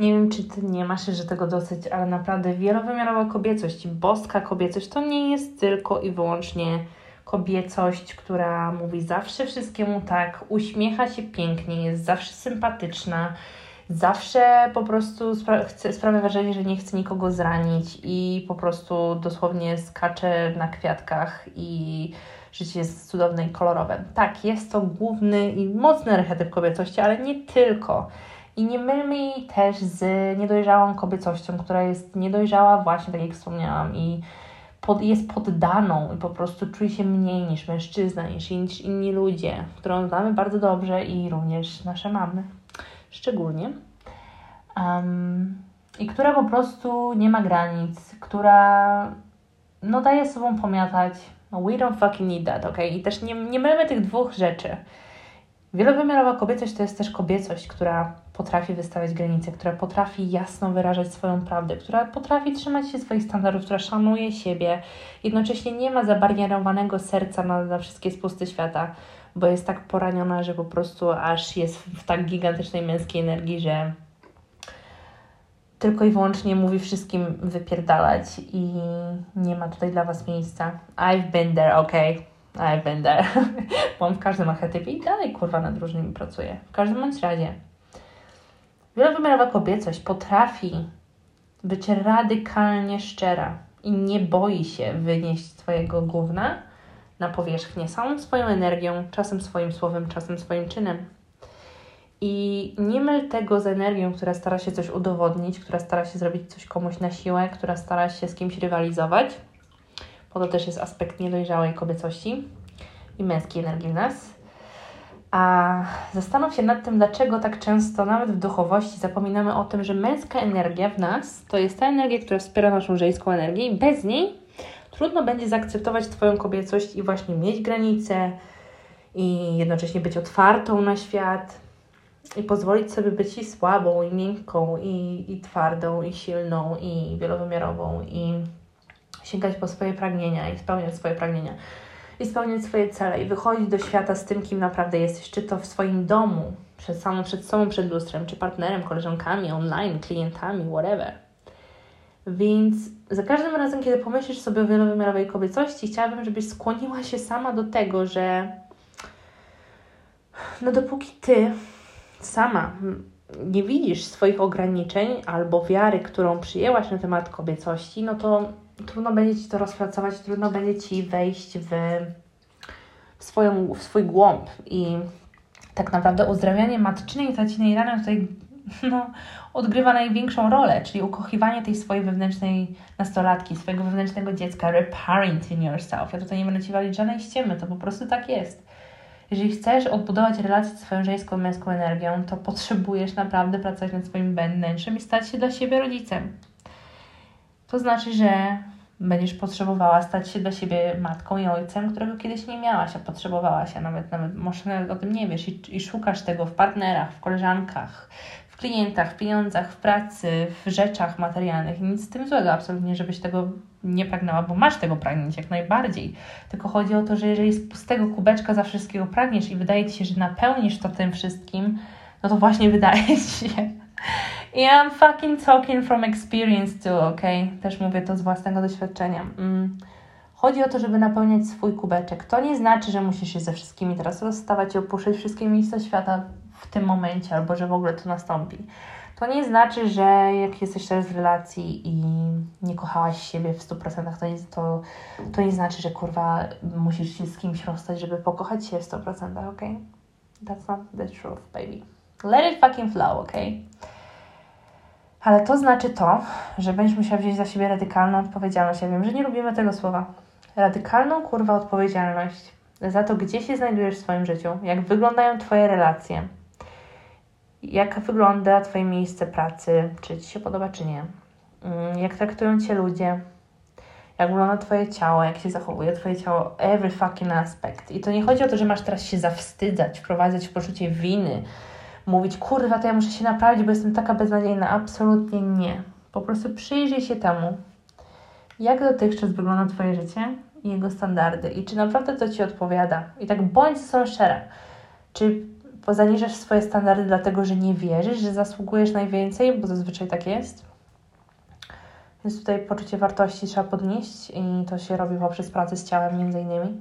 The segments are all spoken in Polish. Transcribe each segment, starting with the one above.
Nie wiem, czy ty nie masz jeszcze tego dosyć, ale naprawdę wielowymiarowa kobiecość, boska kobiecość to nie jest tylko i wyłącznie kobiecość, która mówi zawsze wszystkiemu tak, uśmiecha się pięknie, jest zawsze sympatyczna, zawsze po prostu spra chce, sprawia wrażenie, że nie chce nikogo zranić i po prostu dosłownie skacze na kwiatkach i życie jest cudowne i kolorowe. Tak, jest to główny i mocny archetyp kobiecości, ale nie tylko. I nie mylmy jej też z niedojrzałą kobiecością, która jest niedojrzała właśnie, tak jak wspomniałam, i pod, jest poddaną i po prostu czuje się mniej niż mężczyzna, niż, niż inni ludzie, którą znamy bardzo dobrze i również nasze mamy szczególnie. Um, I która po prostu nie ma granic, która no daje sobą pomiatać. No, we don't fucking need that, ok? I też nie, nie mylmy tych dwóch rzeczy. Wielowymiarowa kobiecość to jest też kobiecość, która potrafi wystawiać granice, która potrafi jasno wyrażać swoją prawdę, która potrafi trzymać się swoich standardów, która szanuje siebie, jednocześnie nie ma zabarierowanego serca na, na wszystkie spusty świata, bo jest tak poraniona, że po prostu aż jest w tak gigantycznej męskiej energii, że tylko i wyłącznie mówi wszystkim wypierdalać i nie ma tutaj dla Was miejsca. I've been there, ok? Been there. Byłam w każdym archetypie i dalej kurwa nad różnymi pracuję. W każdym bądź razie. Wielowymiarowa kobiecość potrafi być radykalnie szczera i nie boi się wynieść swojego gówna na powierzchnię samą swoją energią, czasem swoim słowem, czasem swoim czynem. I nie myl tego z energią, która stara się coś udowodnić, która stara się zrobić coś komuś na siłę, która stara się z kimś rywalizować. Po to też jest aspekt niedojrzałej kobiecości i męskiej energii w nas. A zastanów się nad tym, dlaczego tak często, nawet w duchowości, zapominamy o tym, że męska energia w nas to jest ta energia, która wspiera naszą żeńską energię, i bez niej trudno będzie zaakceptować Twoją kobiecość i właśnie mieć granice, i jednocześnie być otwartą na świat, i pozwolić sobie być i słabą, i miękką, i, i twardą, i silną, i wielowymiarową, i sięgać po swoje pragnienia, i spełniać swoje pragnienia i spełniać swoje cele i wychodzić do świata z tym, kim naprawdę jesteś, czy to w swoim domu, przed samą przed sobą, przed lustrem, czy partnerem, koleżankami, online, klientami, whatever. Więc za każdym razem, kiedy pomyślisz sobie o wielowymiarowej kobiecości, chciałabym, żebyś skłoniła się sama do tego, że no dopóki ty sama nie widzisz swoich ograniczeń albo wiary, którą przyjęłaś na temat kobiecości, no to trudno będzie Ci to rozpracować, trudno będzie Ci wejść w, w, swoją, w swój głąb i tak naprawdę uzdrawianie matczynej i tacinej rany tutaj no, odgrywa największą rolę, czyli ukochiwanie tej swojej wewnętrznej nastolatki, swojego wewnętrznego dziecka, reparenting yourself. Ja tutaj nie będę Ci walić żadnej ściemy, to po prostu tak jest. Jeżeli chcesz odbudować relację z swoją żeńską męską energią, to potrzebujesz naprawdę pracować nad swoim wnętrzem i stać się dla siebie rodzicem. To znaczy, że będziesz potrzebowała stać się dla siebie matką i ojcem, którego kiedyś nie miałaś, a potrzebowałaś, a nawet, nawet może nawet o tym nie wiesz i, i szukasz tego w partnerach, w koleżankach, w klientach, w pieniądzach, w pracy, w rzeczach materialnych. Nic z tym złego absolutnie, żebyś tego nie pragnęła, bo masz tego pragnieć jak najbardziej. Tylko chodzi o to, że jeżeli z pustego kubeczka za wszystkiego pragniesz i wydaje Ci się, że napełnisz to tym wszystkim, no to właśnie wydaje Ci się, i I'm fucking talking from experience too, ok? Też mówię to z własnego doświadczenia. Mm. Chodzi o to, żeby napełniać swój kubeczek. To nie znaczy, że musisz się ze wszystkimi teraz rozstawać i opuszczać wszystkie miejsca świata w tym momencie, albo że w ogóle to nastąpi. To nie znaczy, że jak jesteś teraz w relacji i nie kochałaś siebie w 100%, to nie, to, to nie znaczy, że kurwa musisz się z kimś rozstać, żeby pokochać się w 100%, ok? That's not the truth, baby. Let it fucking flow, ok? Ale to znaczy to, że będziesz musiała wziąć za siebie radykalną odpowiedzialność. Ja wiem, że nie lubimy tego słowa. Radykalną kurwa odpowiedzialność za to, gdzie się znajdujesz w swoim życiu, jak wyglądają Twoje relacje, jak wygląda Twoje miejsce pracy, czy Ci się podoba, czy nie, mm, jak traktują Cię ludzie, jak wygląda Twoje ciało, jak się zachowuje Twoje ciało, every fucking aspect. I to nie chodzi o to, że masz teraz się zawstydzać, wprowadzać w poczucie winy, mówić, kurwa, to ja muszę się naprawić, bo jestem taka beznadziejna. Absolutnie nie. Po prostu przyjrzyj się temu, jak dotychczas wygląda Twoje życie i jego standardy i czy naprawdę to Ci odpowiada. I tak bądź szczera. Czy zaniżasz swoje standardy dlatego, że nie wierzysz, że zasługujesz najwięcej, bo zazwyczaj tak jest. Więc tutaj poczucie wartości trzeba podnieść i to się robi poprzez pracę z ciałem między innymi.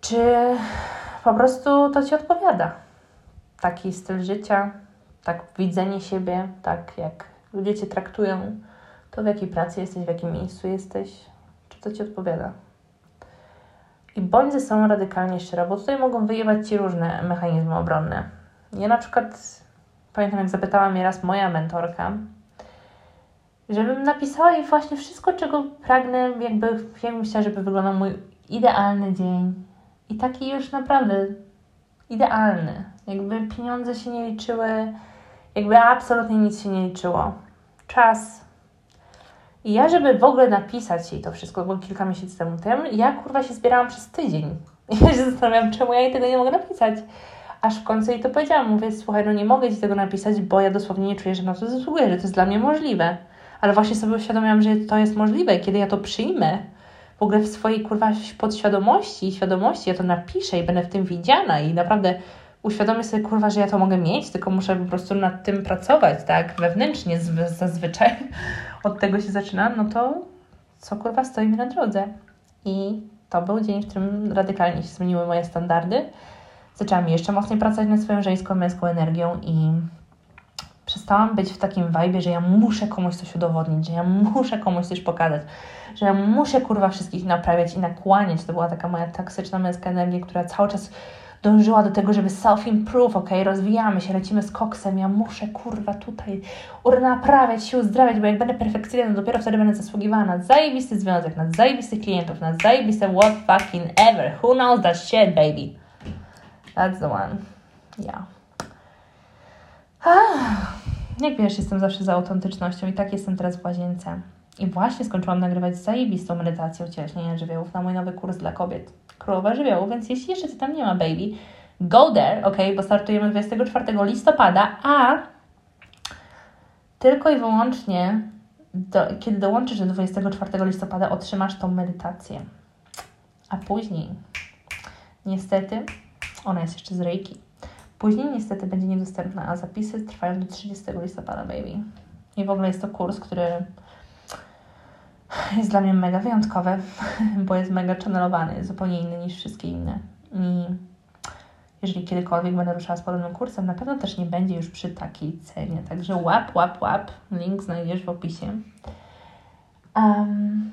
Czy po prostu to Ci odpowiada? Taki styl życia, tak widzenie siebie, tak jak ludzie Cię traktują, to w jakiej pracy jesteś, w jakim miejscu jesteś, czy to Ci odpowiada? I bądź ze sobą radykalnie szczera, bo tutaj mogą wyjebać Ci różne mechanizmy obronne. Ja na przykład pamiętam, jak zapytała mnie raz moja mentorka, żebym napisała jej właśnie wszystko, czego pragnę, jakby, jakbym chciała, żeby wyglądał mój idealny dzień. I taki już naprawdę idealny. Jakby pieniądze się nie liczyły, jakby absolutnie nic się nie liczyło. Czas. I ja, żeby w ogóle napisać jej to wszystko, bo kilka miesięcy temu tym, ja kurwa się zbierałam przez tydzień. Ja się zastanawiam, czemu ja jej tego nie mogę napisać. Aż w końcu jej to powiedziałam. Mówię, słuchaj, no nie mogę Ci tego napisać, bo ja dosłownie nie czuję, że na to zasługuję, że to jest dla mnie możliwe. Ale właśnie sobie uświadomiłam, że to jest możliwe, kiedy ja to przyjmę. W ogóle w swojej kurwa podświadomości i świadomości ja to napiszę i będę w tym widziana i naprawdę uświadomię sobie, kurwa, że ja to mogę mieć, tylko muszę po prostu nad tym pracować, tak, wewnętrznie zazwyczaj. Od tego się zaczyna, no to co kurwa stoi mi na drodze. I to był dzień, w którym radykalnie się zmieniły moje standardy. Zaczęłam jeszcze mocniej pracować nad swoją żeńską, męską energią i przestałam być w takim vibe, że ja muszę komuś coś udowodnić, że ja muszę komuś coś pokazać, że ja muszę kurwa wszystkich naprawiać i nakłaniać. To była taka moja toksyczna męska energia, która cały czas dążyła do tego, żeby self-improve, ok, rozwijamy się, lecimy z koksem, ja muszę kurwa tutaj naprawiać się, uzdrawiać, bo jak będę perfekcyjna, no dopiero wtedy będę zasługiwała na zajebisty związek, na zajebistych klientów, na zajebiste what fucking ever, who knows that shit, baby. That's the one. Yeah. Ah, jak wiesz, jestem zawsze za autentycznością i tak jestem teraz w łazience. I właśnie skończyłam nagrywać zajebistą medytację ucieleśnienia żywiołów na mój nowy kurs dla kobiet. Królowa żywiołów, więc jeśli jeszcze tam nie ma, baby, go there, ok, bo startujemy 24 listopada, a tylko i wyłącznie do, kiedy dołączysz do 24 listopada, otrzymasz tą medytację. A później, niestety, ona jest jeszcze z Reiki. Później niestety będzie niedostępna, a zapisy trwają do 30 listopada, baby. I w ogóle jest to kurs, który jest dla mnie mega wyjątkowy, bo jest mega channelowany, zupełnie inny niż wszystkie inne. I jeżeli kiedykolwiek będę ruszała z podobnym kursem, na pewno też nie będzie już przy takiej cenie. Także łap, łap, łap. Link znajdziesz w opisie. Um,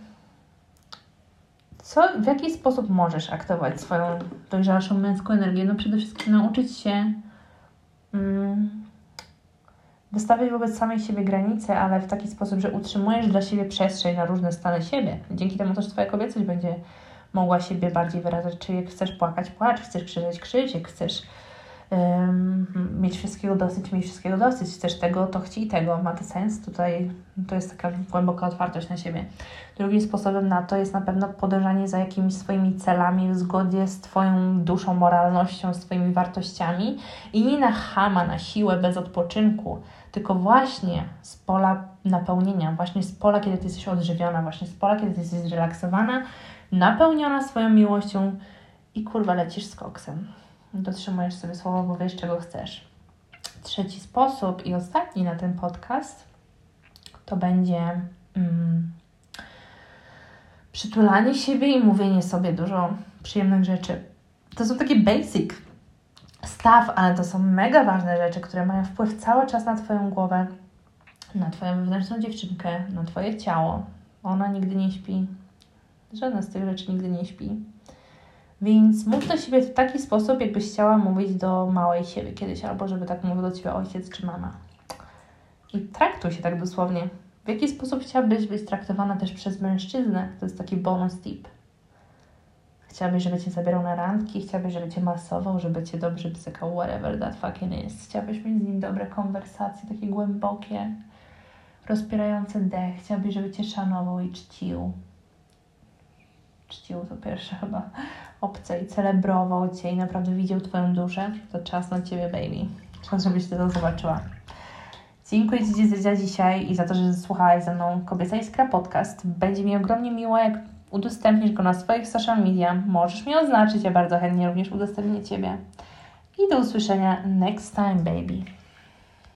co, w jaki sposób możesz aktywować swoją dojrzalszą męską energię? No przede wszystkim nauczyć się um, wystawiać wobec samej siebie granice, ale w taki sposób, że utrzymujesz dla siebie przestrzeń na różne stany siebie. Dzięki temu też Twoja kobiecość będzie mogła siebie bardziej wyrażać. Czy jak chcesz płakać, płacz, chcesz krzyczeć, krzycz, jak chcesz mieć wszystkiego dosyć, mieć wszystkiego dosyć, chcesz tego, to chcij tego. Ma to sens? Tutaj to jest taka głęboka otwartość na siebie. Drugim sposobem na to jest na pewno podążanie za jakimiś swoimi celami w zgodzie z Twoją duszą, moralnością, z Twoimi wartościami i nie na chama, na siłę, bez odpoczynku, tylko właśnie z pola napełnienia, właśnie z pola, kiedy Ty jesteś odżywiona, właśnie z pola, kiedy Ty jesteś zrelaksowana, napełniona swoją miłością i kurwa lecisz z koksem. Dotrzymujesz sobie słowa, bo wiesz, czego chcesz. Trzeci sposób i ostatni na ten podcast to będzie mm, przytulanie siebie i mówienie sobie dużo przyjemnych rzeczy. To są takie basic staw, ale to są mega ważne rzeczy, które mają wpływ cały czas na Twoją głowę, na Twoją wewnętrzną dziewczynkę, na Twoje ciało. Ona nigdy nie śpi. Żadna z tych rzeczy nigdy nie śpi. Więc mów do siebie w taki sposób, jakbyś chciała mówić do małej siebie kiedyś, albo żeby tak mówił do Ciebie ojciec czy mama. I traktuj się tak dosłownie. W jaki sposób chciałabyś być traktowana też przez mężczyznę? To jest taki bonus tip. Chciałabyś, żeby Cię zabierał na randki, chciałabyś, żeby Cię masował, żeby Cię dobrze psykał, whatever that fucking is. Chciałabyś mieć z nim dobre konwersacje, takie głębokie, rozpierające dech. Chciałabyś, żeby Cię szanował i czcił. Czcił to pierwsze chyba obce i celebrował Cię i naprawdę widział Twoją duszę. To czas na Ciebie, baby. Czas, żebyś Ty to zobaczyła. Dziękuję Ci za dzisiaj i za to, że słuchałaś ze mną Kobieca Iskra Podcast. Będzie mi ogromnie miło, jak udostępnisz go na swoich social media. Możesz mnie oznaczyć, ja bardzo chętnie również udostępnię Ciebie. i do usłyszenia next time, baby.